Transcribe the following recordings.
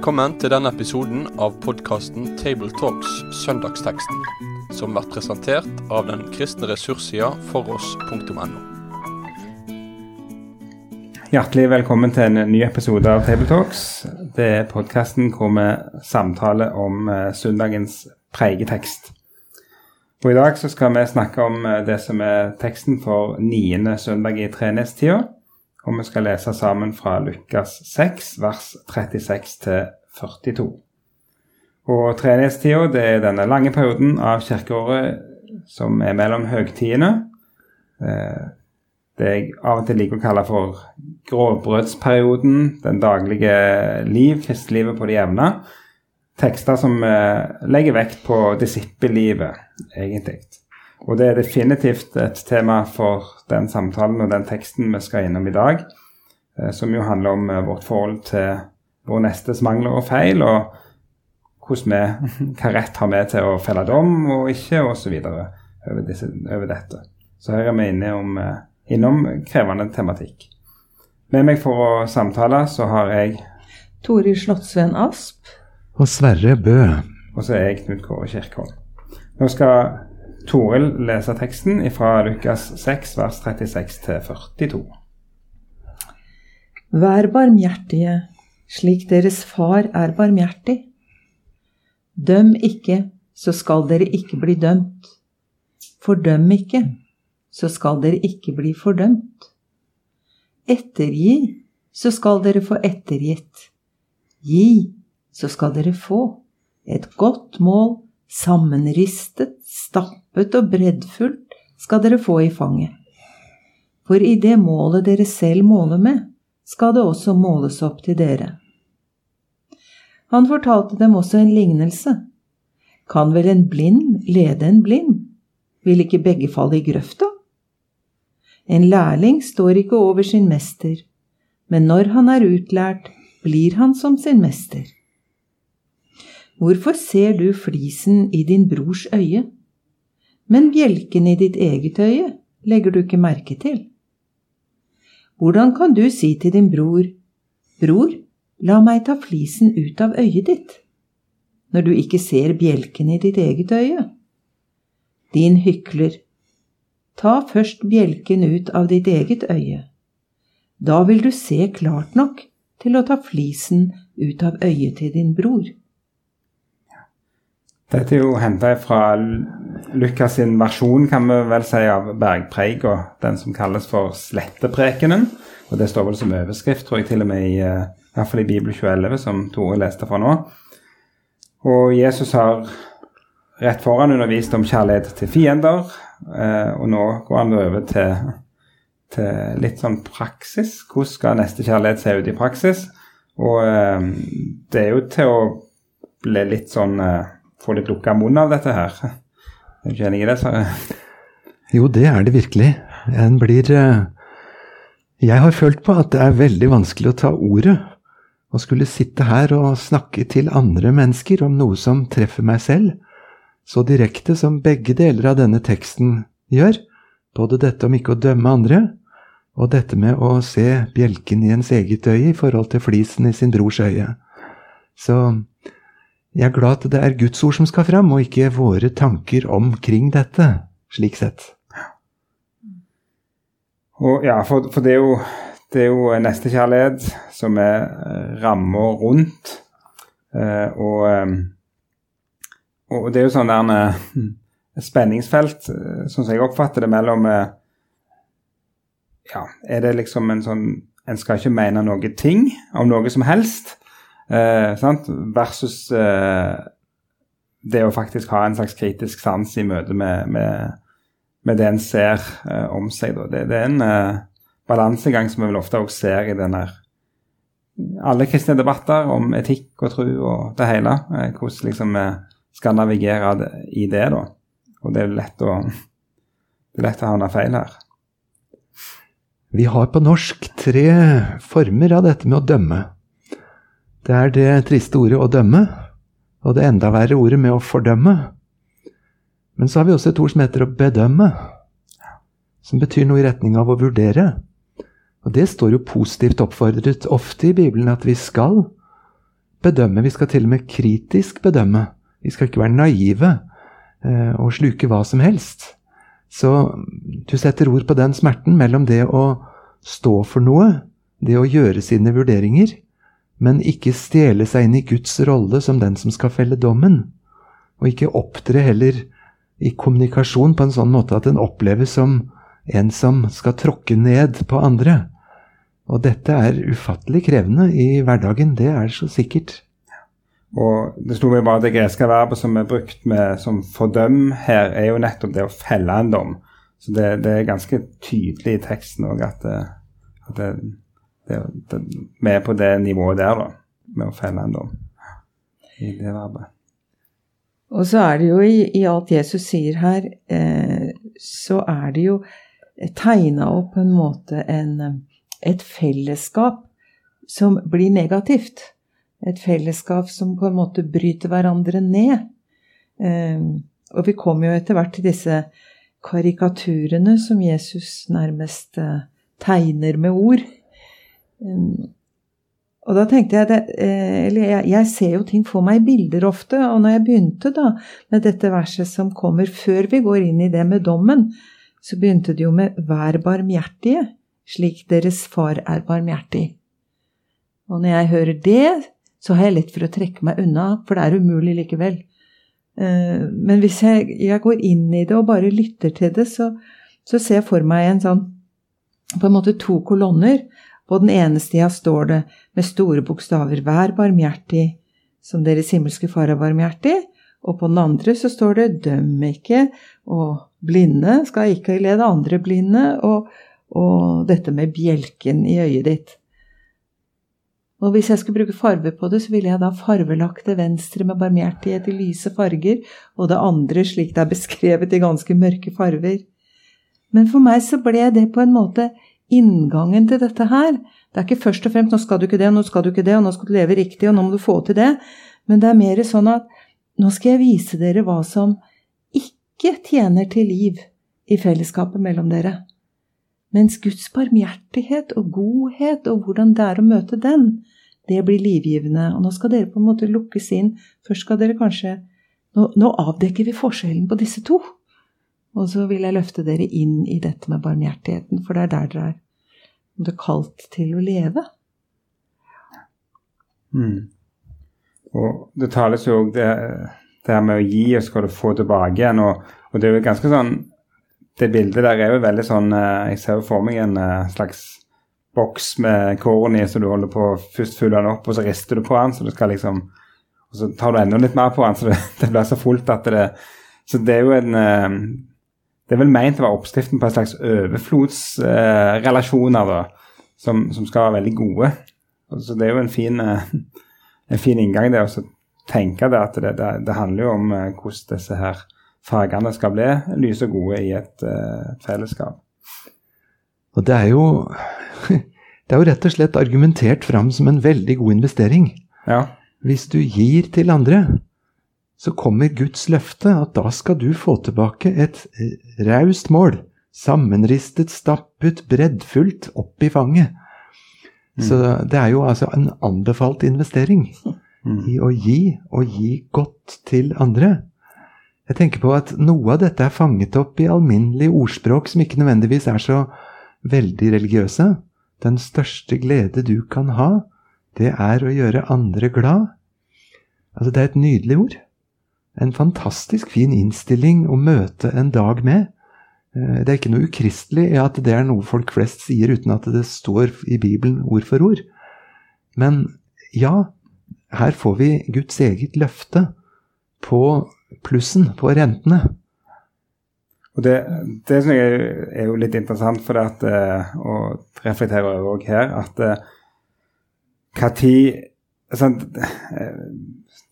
Velkommen til denne episoden av podkasten Tabletalks Søndagsteksten, som blir presentert av den kristne ressurssida foross.no. Hjertelig velkommen til en ny episode av Tabletalks. Det er podkasten hvor vi samtaler om eh, søndagens pregetekst. Og I dag så skal vi snakke om eh, det som er teksten for niende søndag i trenestida. Og vi skal lese sammen fra Lukas 6, vers 36 til 42. Og trenestida det er denne lange perioden av kirkeåret som er mellom høgtidene. Eh, det jeg av og til liker å kalle for grovbrødsperioden, den daglige liv, festlivet på det jevne. Tekster som eh, legger vekt på disippellivet, egentlig. Og det er definitivt et tema for den samtalen og den teksten vi skal innom i dag, eh, som jo handler om vårt forhold til vår nestes mangler og feil, og hvordan vi, hva rett har vi til å felle dom og ikke, osv. Over, disse, over dette. Så her er vi inne om, eh, innom krevende tematikk. Med meg for å samtale så har jeg Tori Slottsveen Asp. Og Sverre Bø. Og så er jeg Knut Kåre Kirkholm. Nå skal Toril lese teksten fra Lukas 6, vers 36 til 42. Vær barmhjertige, slik deres far er barmhjertig. Døm ikke, så skal dere ikke bli dømt. Fordøm ikke, så skal dere ikke bli fordømt. Ettergi, så skal dere få ettergitt. Gi, så skal dere få. Et godt mål, sammenristet, stappet og breddfullt skal dere få i fanget. For i det målet dere selv måler med, skal det også måles opp til dere. Han fortalte dem også en lignelse. Kan vel en blind lede en blind? Vil ikke begge falle i grøfta? En lærling står ikke over sin mester, men når han er utlært, blir han som sin mester. Hvorfor ser du flisen i din brors øye, men bjelken i ditt eget øye legger du ikke merke til? Hvordan kan du si til din bror, Bror, la meg ta flisen ut av øyet ditt, når du ikke ser bjelken i ditt eget øye? Din hykler, ta først bjelken ut av ditt eget øye. Da vil du se klart nok til å ta flisen ut av øyet til din bror. Dette er jo henta fra Lukas sin versjon kan vi vel si, av bergpreika. den som kalles for Sletteprekenen. Og Det står vel som overskrift, tror jeg, til og med i, eh, i hvert fall i Bibel 2011, som Tore leste fra nå. Og Jesus har rett foran undervist om kjærlighet til fiender, eh, og nå går han over til, til litt sånn praksis. Hvordan skal nestekjærlighet se ut i praksis? Og eh, det er jo til å bli litt sånn få litt lukka munn av dette her. Er du enig i det? Sverre? Jo, det er det virkelig. En blir eh, Jeg har følt på at det er veldig vanskelig å ta ordet. Å skulle sitte her og snakke til andre mennesker om noe som treffer meg selv, så direkte som begge deler av denne teksten gjør. Både dette om ikke å dømme andre, og dette med å se bjelken i ens eget øye i forhold til flisen i sin brors øye. Så jeg er glad at det er Guds ord som skal fram, og ikke våre tanker omkring dette, slik sett. Og ja, for, for det, er jo, det er jo nestekjærlighet som er ramma rundt. Eh, og, eh, og, det er jo sånn der en spenningsfelt, sånn som jeg oppfatter det, mellom Ja, er det liksom en sånn En skal ikke mene noe ting om noe som helst. Eh, Versus eh, det å faktisk ha en slags kritisk sans i møte med, med, med det en ser eh, om seg. Det, det, er en eh, balansegang som vi ofte også ser i denne alle kristne debatter om etikk og tro og det hele. Eh, hvordan liksom vi skal navigere i det, da. Og det er lett å, det er lett å havne feil her. Vi har på norsk tre former av dette med å dømme. Det er det triste ordet å dømme, og det enda verre ordet med å fordømme. Men så har vi også et ord som heter å bedømme, som betyr noe i retning av å vurdere. Og det står jo positivt oppfordret ofte i Bibelen at vi skal bedømme, vi skal til og med kritisk bedømme. Vi skal ikke være naive eh, og sluke hva som helst. Så du setter ord på den smerten mellom det å stå for noe, det å gjøre sine vurderinger, men ikke stjele seg inn i Guds rolle som den som skal felle dommen, og ikke opptre heller i kommunikasjon på en sånn måte at den oppleves som en som skal tråkke ned på andre. Og dette er ufattelig krevende i hverdagen, det er så sikkert. Og det sto meg bare det greske verbet som er brukt med, som fordøm her, er jo nettopp det å felle en dom. Så det, det er ganske tydelig i teksten òg at, det, at det, det, det, vi er på det nivået der, da. Med å felle en dom. I det verbet. Og så er det jo i, i alt Jesus sier her, eh, så er det jo tegna opp på en måte en, et fellesskap som blir negativt et fellesskap som på en måte bryter hverandre ned. Ehm, og vi kommer jo etter hvert til disse karikaturene som Jesus nærmest eh, tegner med ord. Ehm, og da tenkte jeg det, eh, Eller jeg, ser jo ting for meg i bilder ofte. Og når jeg begynte da med dette verset som kommer før vi går inn i det med dommen, så begynte det jo med 'vær barmhjertige, slik deres far er barmhjertig'. Og når jeg hører det, så har jeg lett for å trekke meg unna, for det er umulig likevel. Eh, men hvis jeg, jeg går inn i det og bare lytter til det, så, så, ser jeg for meg en sånn på en måte to kolonner. På den ene sida står det med store bokstaver 'Vær barmhjertig', som deres himmelske far er barmhjertig. Og på den andre så står det 'Døm ikke', og 'blinde skal ikke lede andre blinde', og, og dette med bjelken i øyet ditt. Og hvis jeg skulle bruke farve på det, så ville jeg da farvelagt det venstre med barmhjertighet i lyse farger, og det andre slik det er beskrevet i ganske mørke farver. Men for meg så ble det på en måte inngangen til dette her. Det er ikke først og fremst 'nå skal du ikke det, nå skal du ikke det, og nå skal du leve riktig, og nå må du få til det', men det er mer sånn at nå skal jeg vise dere hva som ikke tjener til liv i fellesskapet mellom dere. Mens Guds barmhjertighet og godhet og hvordan det er å møte den, det blir livgivende. Og nå skal dere på en måte lukkes inn. Først skal dere kanskje Nå, nå avdekker vi forskjellen på disse to. Og så vil jeg løfte dere inn i dette med barmhjertigheten, for det er der dere er. Det er kalt til å leve. Mm. Og det tales jo òg det, det her med å gi, og skal du få tilbake igjen. Og, og det er jo ganske sånn det bildet der er jo veldig sånn eh, Jeg ser jo for meg en eh, slags boks med korn i, så du holder på først fyller den opp, og så rister du på den, så du skal liksom Og så tar du enda litt mer på den, så det, det blir så fullt at det Så det er jo en eh, Det er vel meint å være oppskriften på en slags overflodsrelasjoner, da, som, som, skal være veldig gode. Så det er jo en fin, en fin inngang, det å tenke det at det, det, det handler jo om hvordan disse her fargene skal bli lyse og gode i et uh, fellesskap. Og det er jo Det er jo rett og slett argumentert fram som en veldig god investering. Ja. Hvis du gir til andre, så kommer Guds løfte at da skal du få tilbake et raust mål. Sammenristet, stappet, breddfullt opp i fanget. Mm. Så det er jo altså en anbefalt investering mm. i å gi, og gi godt til andre. Jeg tenker på at noe av dette er fanget opp i alminnelig ordspråk som ikke nødvendigvis er så veldig religiøse. Den største glede du kan ha, det er å gjøre andre glad. Altså, det er et nydelig ord. En fantastisk fin innstilling å møte en dag med. Eh, det er ikke noe ukristelig i at det er noe folk flest sier uten at det står i Bibelen ord for ord. Men ja, her får vi Guds eget løfte på plussen på rentene. Og Det, det synes jeg er jo litt interessant, for at, reflektere og reflekterer òg her, at hva eh, tid sånn,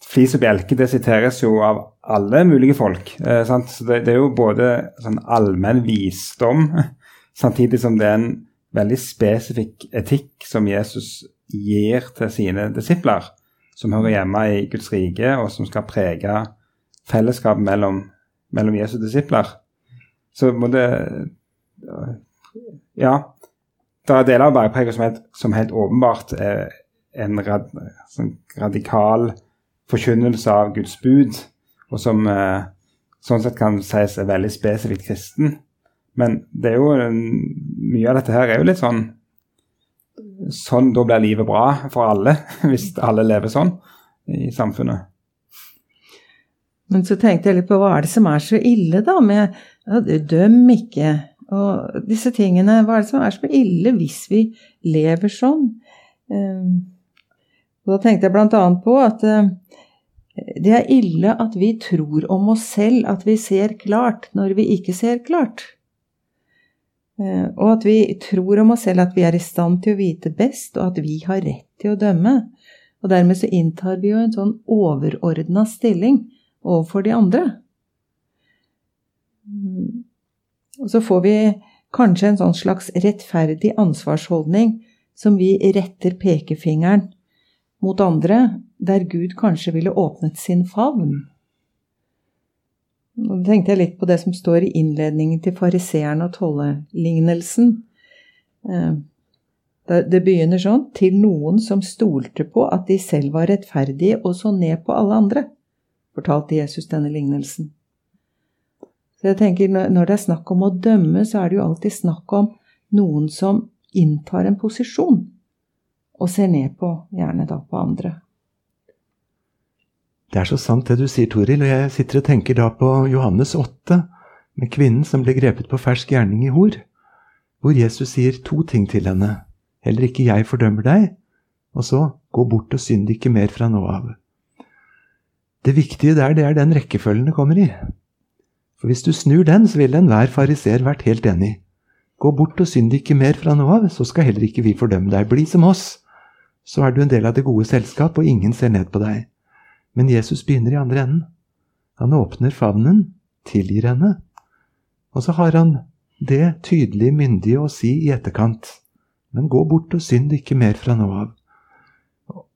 Flis og bjelke det siteres jo av alle mulige folk. Eh, så det, det, er jo både sånn allmenn visdom, samtidig som det er en veldig spesifikk etikk som Jesus gir til sine disipler, som hører hjemme i Guds rike, og som skal prege fellesskap mellom, mellom Jesu disipler. Så må det Ja. Det er deler av bergpreget som, som, helt åpenbart er, en rad, sånn radikal forkynnelse av Guds bud, og som eh, sånn sett kan sies er veldig spesifikt kristen. Men det er jo mye av dette her er jo litt sånn Sånn da blir livet bra for alle, hvis alle lever sånn i samfunnet. Men så tenkte jeg litt på hva er det som er så ille, da, med ja, Døm ikke. Og disse tingene. Hva er det som er så ille hvis vi lever sånn? Um, og da tenkte jeg bl.a. på at uh, det er ille at vi tror om oss selv at vi ser klart når vi ikke ser klart. Uh, og at vi tror om oss selv at vi er i stand til å vite best, og at vi har rett til å dømme. Og dermed så inntar vi jo en sånn overordna stilling overfor de andre. Mm. Og så får vi kanskje en sånn slags rettferdig ansvarsholdning som vi retter pekefingeren mot andre, der Gud kanskje ville åpnet sin favn. Nå tenkte jeg litt på det som står i innledningen til fariseeren og tollelignelsen. Eh, det begynner sånn til noen som stolte på at de selv var rettferdige og så ned på alle andre fortalte Jesus denne lignelsen. Så jeg tenker, Når det er snakk om å dømme, så er det jo alltid snakk om noen som inntar en posisjon, og ser ned på, gjerne da på andre. Det er så sant det du sier, Toril, og jeg sitter og tenker da på Johannes 8, med kvinnen som ble grepet på fersk gjerning i hor, hvor Jesus sier to ting til henne. Heller ikke jeg fordømmer deg, og så gå bort og synd ikke mer fra nå av. Det viktige der, det er den rekkefølgen det kommer i. For hvis du snur den, så vil enhver fariser vært helt enig. Gå bort og synd ikke mer fra nå av, så skal heller ikke vi fordømme deg. Bli som oss. Så er du en del av det gode selskap, og ingen ser ned på deg. Men Jesus begynner i andre enden. Han åpner favnen, tilgir henne, og så har han det tydelig myndige å si i etterkant. Men gå bort og synd ikke mer fra nå av.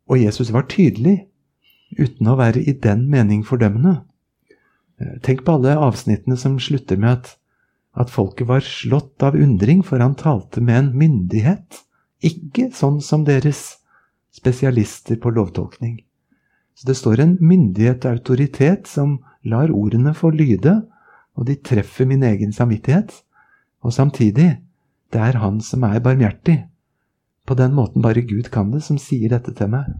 Og Jesus var tydelig uten å være i den mening fordømmende. Eh, tenk på alle avsnittene som slutter med at, at folket var slått av undring, for han talte med en myndighet, ikke sånn som deres spesialister på lovtolkning. Så det står en myndighet og autoritet som lar ordene få lyde, og de treffer min egen samvittighet. Og samtidig, det er Han som er barmhjertig. På den måten bare Gud kan det, som sier dette til meg.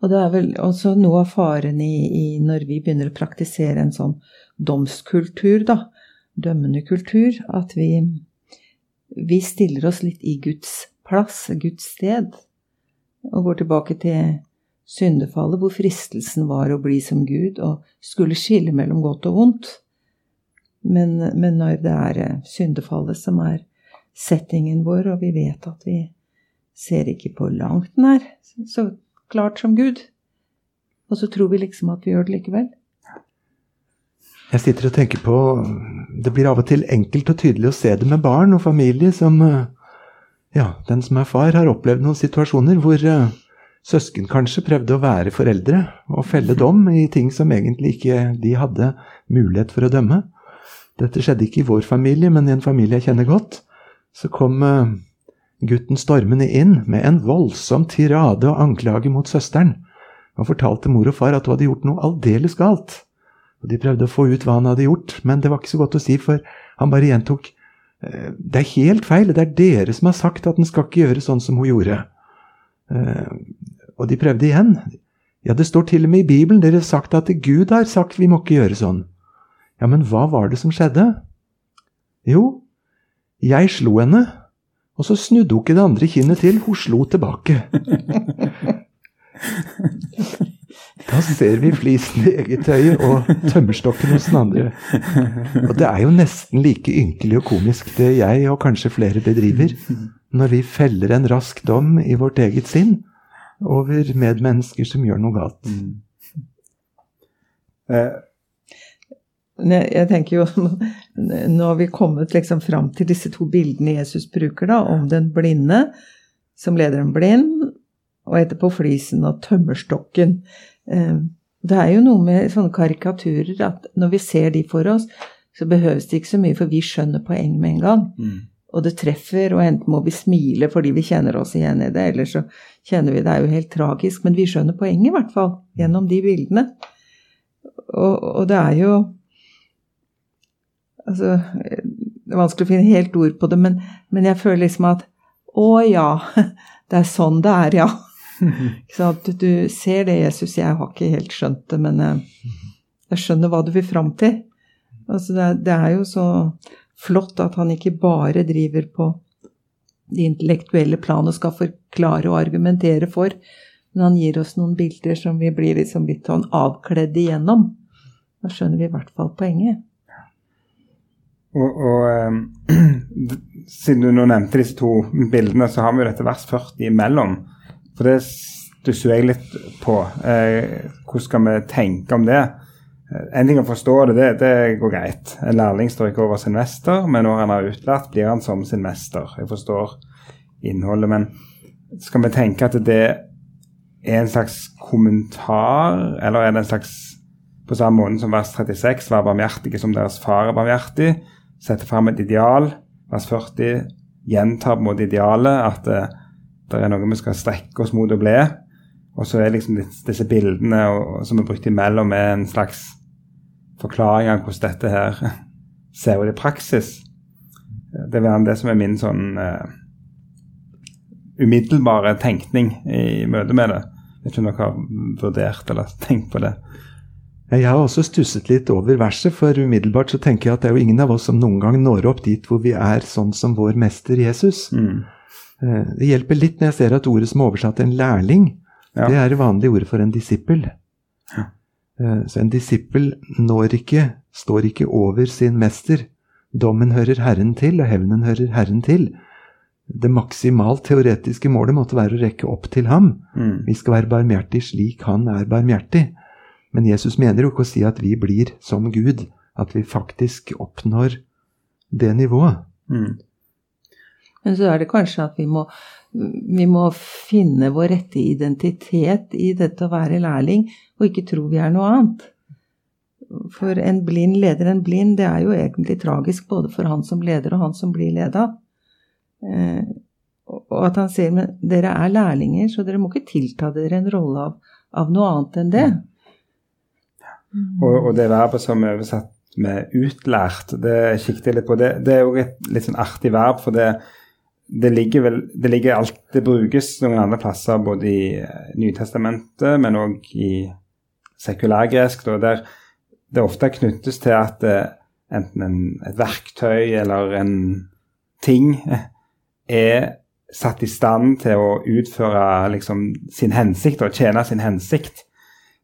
Og det er vel også noe av faren i, i, når vi begynner å praktisere en sånn domskultur, da, dømmende kultur, at vi, vi stiller oss litt i Guds plass, Guds sted, og går tilbake til syndefallet, hvor fristelsen var å bli som Gud og skulle skille mellom godt og vondt. Men, men når det er eh, syndefallet som er settingen vår, og vi vet at vi ser ikke på langt nær, så klart som Gud. Og så tror vi liksom at vi gjør det likevel. Jeg sitter og tenker på Det blir av og til enkelt og tydelig å se det med barn og familie som Ja, den som er far, har opplevd noen situasjoner hvor uh, søsken kanskje prøvde å være foreldre og felle dom i ting som egentlig ikke de hadde mulighet for å dømme. Dette skjedde ikke i vår familie, men i en familie jeg kjenner godt. Så kom uh, gutten stormende inn med en voldsom tirade og anklage mot søsteren, Han fortalte mor og far at hun hadde gjort noe aldeles galt. Og De prøvde å få ut hva han hadde gjort, men det var ikke så godt å si, for han bare gjentok «Eh, det er helt feil, det er dere som har sagt at den skal ikke gjøre sånn som hun gjorde. Eh, og de prøvde igjen. Ja, det står til og med i Bibelen, dere har sagt at Gud har sagt vi må ikke gjøre sånn. Ja, men hva var det som skjedde? Jo, jeg slo henne, og så snudde hun ikke det andre kinnet til, hun slo tilbake. Da ser vi flisen i eget øye og tømmerstokken hos den andre. Og det er jo nesten like ynkelig og komisk det jeg og kanskje flere bedriver, når vi feller en rask dom i vårt eget sinn over medmennesker som gjør noe galt. Mm. Eh, jeg tenker jo Nå har vi kommet liksom fram til disse to bildene Jesus bruker, da, om den blinde som leder en blind, og etterpå flisen og tømmerstokken. Eh, det er jo noe med sånne karikaturer at når vi ser de for oss, så behøves det ikke så mye, for vi skjønner poeng med en gang. Mm. og det treffer, og enten må vi smile fordi vi kjenner oss igjen i det, eller så kjenner vi det er jo helt tragisk, men vi skjønner poenget i hvert fall gjennom de bildene. Og, og det er jo Altså, det er vanskelig å finne helt ord på det, men, men jeg føler liksom at å ja, det er sånn det er, ja. Så at du ser det, Jesus. Jeg har ikke helt skjønt det, men eh, jeg skjønner hva du vil fram til. Altså det, det, er jo så flott at han ikke bare driver på det intellektuelle planet og skal forklare og argumentere for, men han gir oss noen bilder som vi blir liksom litt sånn avkledd igjennom. Da skjønner vi i hvert fall poenget. Og, og um, siden du nå nevnte disse to bildene, så har vi jo dette vers 40 imellom. For det stusser jeg litt på. Eh, hvordan skal vi tenke om det? En ting å forstå det, det, det går greit. En lærling står ikke over sin mester, men når han har utlært, blir han som sin mester. Jeg forstår innholdet, men skal vi tenke at det er en slags kommentar, eller er det en slags På samme måte som vers 36, vær barmhjertige som deres far er barmhjertig, sette fram et ideal. Vers 40 gjentar på en måte idealet, at det, eh, det er noe vi skal strekke oss mot å bli. Og så er liksom disse bildene og, som er brukt imellom, er en slags forklaring av hvordan dette her ser ut i praksis. Det er det som er min sånn uh, umiddelbare tenkning i møte med det. Jeg vet ikke om dere har vurdert eller tenkt på det. Jeg har også stusset litt over verset, for umiddelbart så tenker jeg at det er jo ingen av oss som noen gang når opp dit hvor vi er sånn som vår mester Jesus. Mm. Eh, det hjelper litt når jeg ser at ordet som er oversatt en lærling, ja. det er det vanlige ordet for en disippel. Ja. Eh, så en disippel når ikke, står ikke over sin mester. Dommen hører Herren til, og hevnen hører Herren til. Det maksimalt teoretiske målet måtte være å rekke opp til ham. Mm. Vi skal være barmhjertig slik han er barmhjertig. Men Jesus mener jo ikke å si at vi blir som Gud, at vi faktisk oppnår det nivået. Mm. Men så er det kanskje at vi må, vi må finne vår rette identitet i dette å være lærling, og ikke tro vi er noe annet. For en blind leder en blind, det er jo egentlig tragisk både for han som leder og han som blir leda. Eh, og at han sier men dere er lærlinger, så dere må ikke tilta dere en rolle av, av noe annet enn det. Mm. Og, og, det verbet som er oversatt med 'utlært', det kikket jeg litt på. Det, det er jo et litt sånn artig verb, for det, det ligger vel det, ligger alt, det brukes noen andre plasser, både i eh, Nytestamentet, men òg i sekulærgresk, der det ofte knyttes til at uh, enten en, et verktøy eller en ting er satt i stand til å utføre liksom, sin hensikt og tjene sin hensikt.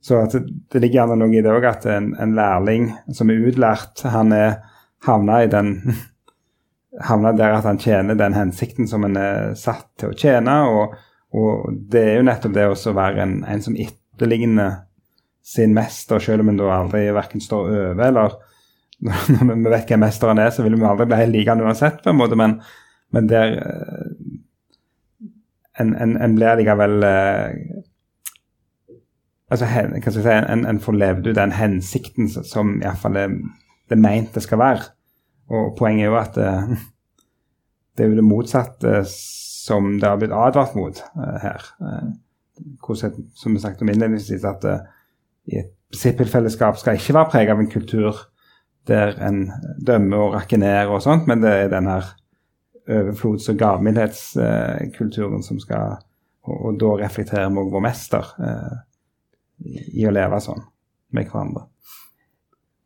Så det, ligger gjerne noe i det òg at en, en, lærling som er utlært, han er havna i den havna der at han tjener den hensikten som han er satt til å tjene. Og, og det er jo nettopp det å være en, en som etterligner sin mester, selv om en da aldri verken står over eller Når vi vet hvem mesteren er, så vil vi aldri bli like han uansett, på en måte, men, men der eh, en, en, en blir likevel eh, altså, hva skal jeg si, en, en får levd ut den hensikten som iallfall er det meint det skal være. Og poenget er jo at uh, det er jo det motsatte som det har blitt advart mot uh, her. Uh, som vi snakket om innledningsvis, at i et prinsippfellesskap skal ikke være preget av en kultur der en dømmer og rakker ned og sånt, men det er den her overflods- og gavmildhetskulturen som skal og, og, da reflekterer vi òg vår mester i å leve sånn med hverandre.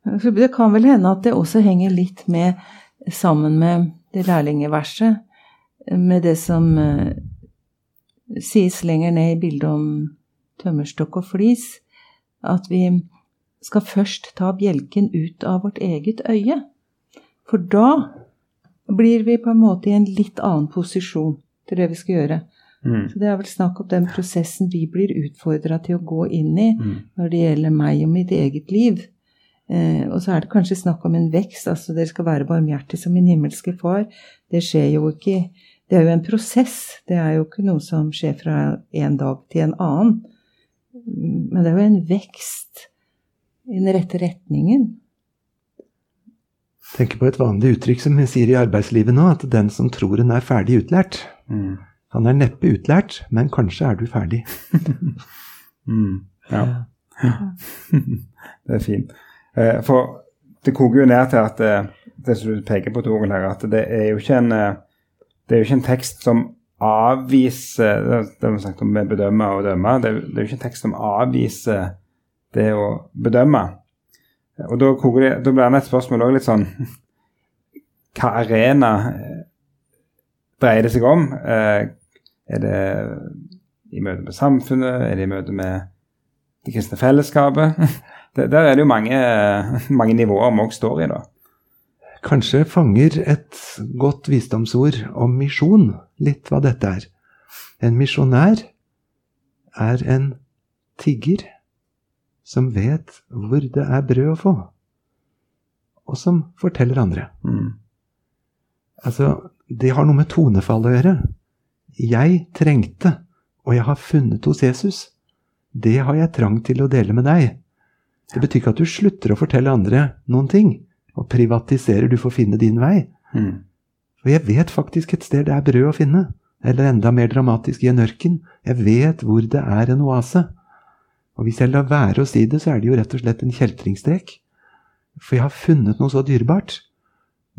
Det kan vel hende at det også henger litt med sammen med det lærlingeverset, med det som uh, sies lenger ned i bildet om tømmerstokk og flis, at vi skal først ta bjelken ut av vårt eget øye. For da blir vi på en måte i en litt annen posisjon til det vi skal gjøre. Mm. Så Det er vel snakk om den prosessen vi blir utfordra til å gå inn i mm. når det gjelder meg og mitt eget liv. Eh, og så er det kanskje snakk om en vekst. altså Dere skal være barmhjertige som min himmelske far. Det skjer jo ikke Det er jo en prosess. Det er jo ikke noe som skjer fra en dag til en annen. Men det er jo en vekst i den rette retningen. tenker på et vanlig uttrykk som vi sier i arbeidslivet nå, at den som tror en er ferdig utlært, Mm. Han er neppe utlært, men kanskje er du ferdig. Mm. Ja. det er fint. Eh, for det koker jo ned til at eh, det som du peker på, Toril, her, at det er jo ikke en eh, det er jo ikke en tekst som avviser Det har vi snakket om med bedømme og dømme. Det er, det er jo ikke en tekst som avviser det å bedømme. Og da, koker det, da blir det et spørsmål òg litt sånn Hva arena dreier det seg om? Eh, er det i møte med samfunnet? Er det i møte med det kristne fellesskapet? Det, der er det jo mange, mange nivåer vi òg står i, da. Kanskje fanger et godt visdomsord om misjon litt hva dette er. En misjonær er en tigger som vet hvor det er brød å få, og som forteller andre. Mm. Altså, det har noe med tonefall å gjøre. Jeg trengte, og jeg har funnet hos Jesus. Det har jeg trang til å dele med deg. Det betyr ikke at du slutter å fortelle andre noen ting, og privatiserer du får finne din vei. Mm. Og jeg vet faktisk et sted det er brød å finne. Eller enda mer dramatisk, i en ørken. Jeg vet hvor det er en oase. Og hvis jeg lar være å si det, så er det jo rett og slett en kjeltringstrek. For jeg har funnet noe så dyrebart.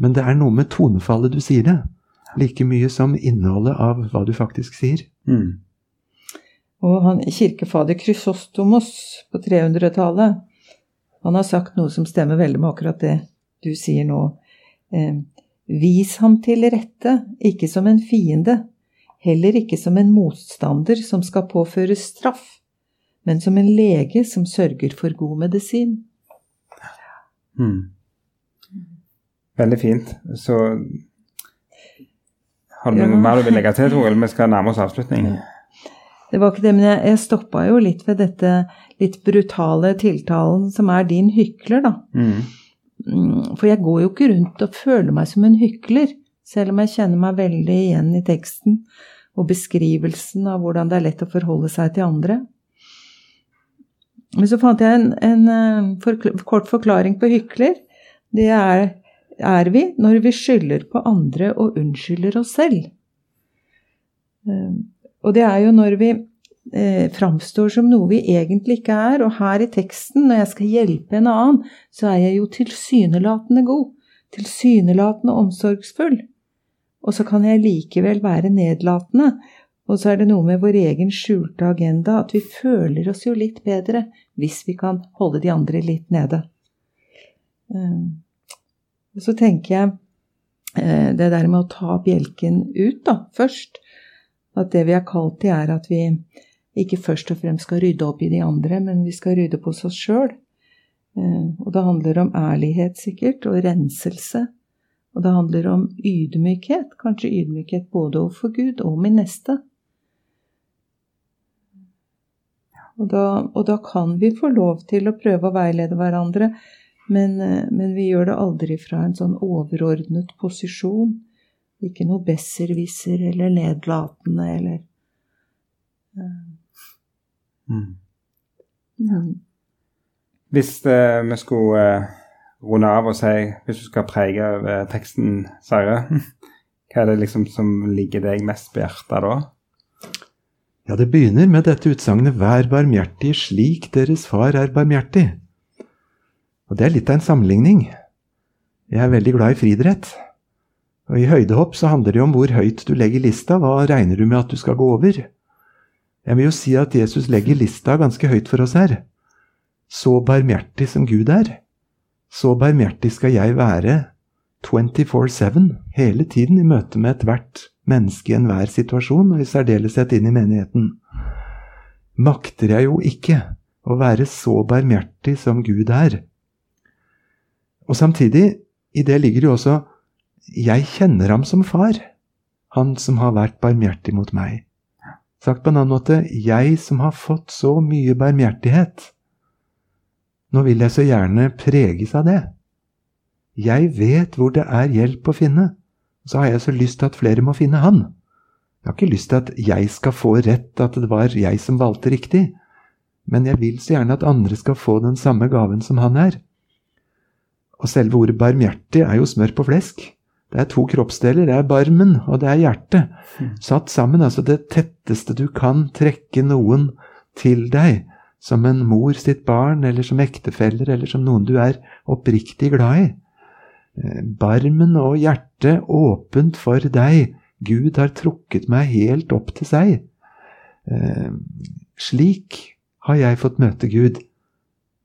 Men det er noe med tonefallet du sier det. Like mye som innholdet av hva du faktisk sier. Mm. Og han, kirkefader Krysostomos på 300-tallet, han har sagt noe som stemmer veldig med akkurat det du sier nå. Eh, Vis ham til rette, ikke som en fiende, heller ikke som en motstander som skal påføre straff, men som en lege som sørger for god medisin. Mm. Veldig fint. Så har du noe Ja. mer du vil legge til, Toril? Vi skal nærme oss avslutning. Det var ikke det, men jeg, jeg stoppa jo litt ved dette litt brutale tiltalen som er din hykler, da. Mm. Mm, For jeg går jo ikke rundt og føler meg som en hykler, selv om jeg kjenner meg veldig igjen i teksten og beskrivelsen av hvordan det er lett å forholde seg til andre. Men så fant jeg en, en eh, forkl kort forklaring på hykler. Det er, er vi når vi skylder på andre og unnskylder oss selv. Eh, Og det er jo når vi eh, framstår som noe vi egentlig ikke er. Og her i teksten, når jeg skal hjelpe en annen, så er jeg jo tilsynelatende god. Tilsynelatende omsorgsfull. Og så kan jeg likevel være nedlatende. Og så er det noe med vår egen skjulte agenda, at vi føler oss jo litt bedre hvis vi kan holde de andre litt nede. Eh, Og så tenker jeg eh, det der med å ta bjelken ut, da, først. At det vi er kalt til, er at vi ikke først og fremst skal rydde opp i de andre, men vi skal rydde på oss sjøl. Og det handler om ærlighet, sikkert, og renselse. Og det handler om ydmykhet, kanskje ydmykhet både overfor Gud og min neste. Og da, og da kan vi få lov til å prøve å veilede hverandre, men, eh, men vi gjør det aldri fra en sånn overordnet posisjon. Ikke noe besserwisser eller nedlatende eller Mm. mm. Hvis eh, vi skulle eh, runde av og si Hvis du skal prege over teksten, Sverre, hva er det liksom som ligger deg mest på hjertet da? Ja, det begynner med dette utsagnet 'Vær barmhjertig slik deres far er barmhjertig'. Og det er litt av en sammenligning. Jeg er veldig glad i friidrett. Og i høydehopp så handler det om hvor høyt du legger lista, hva regner du med at du skal gå over? Jeg vil jo si at Jesus legger lista ganske høyt for oss her. Så barmhjertig som Gud er, så barmhjertig skal jeg være 24-7, hele tiden i møte med ethvert menneske i enhver situasjon, og i særdeleshet inn i menigheten. Makter jeg jo ikke å være så barmhjertig som Gud er. Og samtidig, i det ligger jo også jeg kjenner ham som far, han som har vært barmhjertig mot meg. Sagt på en annen måte, jeg som har fått så mye barmhjertighet. Nå vil jeg så gjerne preges av det. Jeg vet hvor det er hjelp å finne, så har jeg så lyst til at flere må finne han. Jeg har ikke lyst til at jeg skal få rett, at det var jeg som valgte riktig, men jeg vil så gjerne at andre skal få den samme gaven som han er. Og selve ordet barmhjertig er jo smør på flesk. Det er to kroppsdeler. Det er barmen, og det er hjertet. Satt sammen. Altså det tetteste du kan trekke noen til deg. Som en mor sitt barn, eller som ektefeller, eller som noen du er oppriktig glad i. Eh, Barmen og hjertet åpent for deg. Gud har trukket meg helt opp til seg. Eh, slik har jeg fått møte Gud.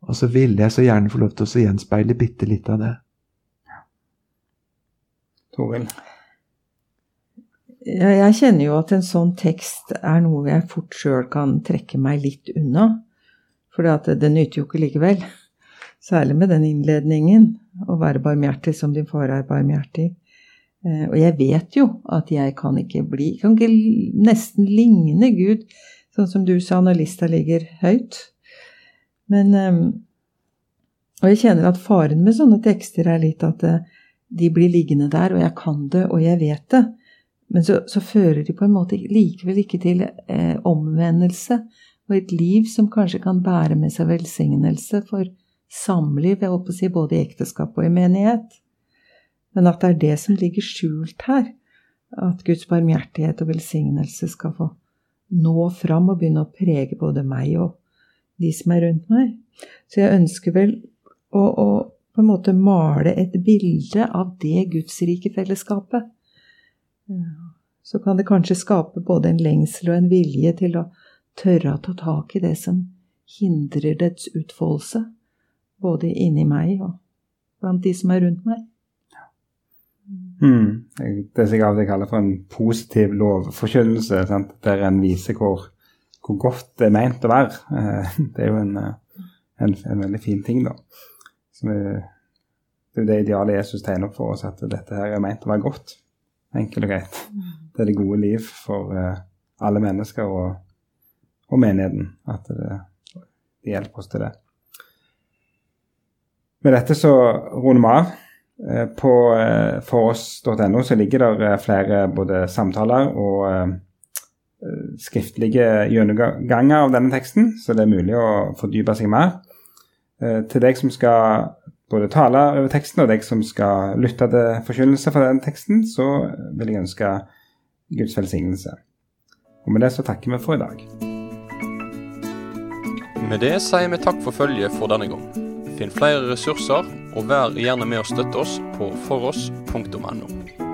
Og så ville jeg så gjerne få lov til å gjenspeile bitte litt av det. Toril? Ja, jeg kjenner jo at en sånn tekst er noe jeg fort sjøl kan trekke meg litt unna. For det nytter jo ikke likevel. Særlig med den innledningen. Å være barmhjertig som din far er barmhjertig. Eh, og jeg vet jo at jeg kan ikke bli Kan ikke nesten ligne Gud, sånn som du sa når lista ligger høyt. Men eh, Og jeg kjenner at faren med sånne tekster er litt at eh, de blir liggende der, og jeg kan det, og jeg vet det. Men så, så fører de på en måte likevel ikke til eh, omvendelse og et liv som kanskje kan bære med seg velsignelse for samliv, jeg holdt på å si både i ekteskap og i menighet. Men at det er det som ligger skjult her. At Guds barmhjertighet og velsignelse skal få nå fram og begynne å prege både meg og de som er rundt meg. Så jeg ønsker vel å, å på en måte male et bilde av det gudsrike fellesskapet. Så kan det kanskje skape både en lengsel og en vilje til å tørre å ta tak i det som hindrer dets utfoldelse, både inni meg og blant de som er rundt meg. Mm. Det er sikkert det jeg kaller for en positiv lovforkynnelse, der en viser hvor, hvor, godt det er meint å være. Eh, det er jo en, eh, en, en veldig fin ting, da. Er, det er jo det idealet Jesus tegner opp for oss, at dette her er meint å være godt. Enkelt og greit. Det er det gode liv for uh, alle mennesker og, og menigheten. At det, det hjelper oss til det. Med dette så runder vi av. Eh, på eh, foross.no så ligger det eh, flere både samtaler og skriftlige gjennomganger av denne teksten, så det er mulig å fordype seg mer. Til deg som skal både tale over teksten, og deg som skal lytte til forkynnelse fra den teksten, så vil jeg ønske Guds velsignelse. Og med det så takker vi for i dag. Med det sier vi takk for følget for denne gang. Finn flere ressurser, og vær gjerne med å støtte oss på foross.no.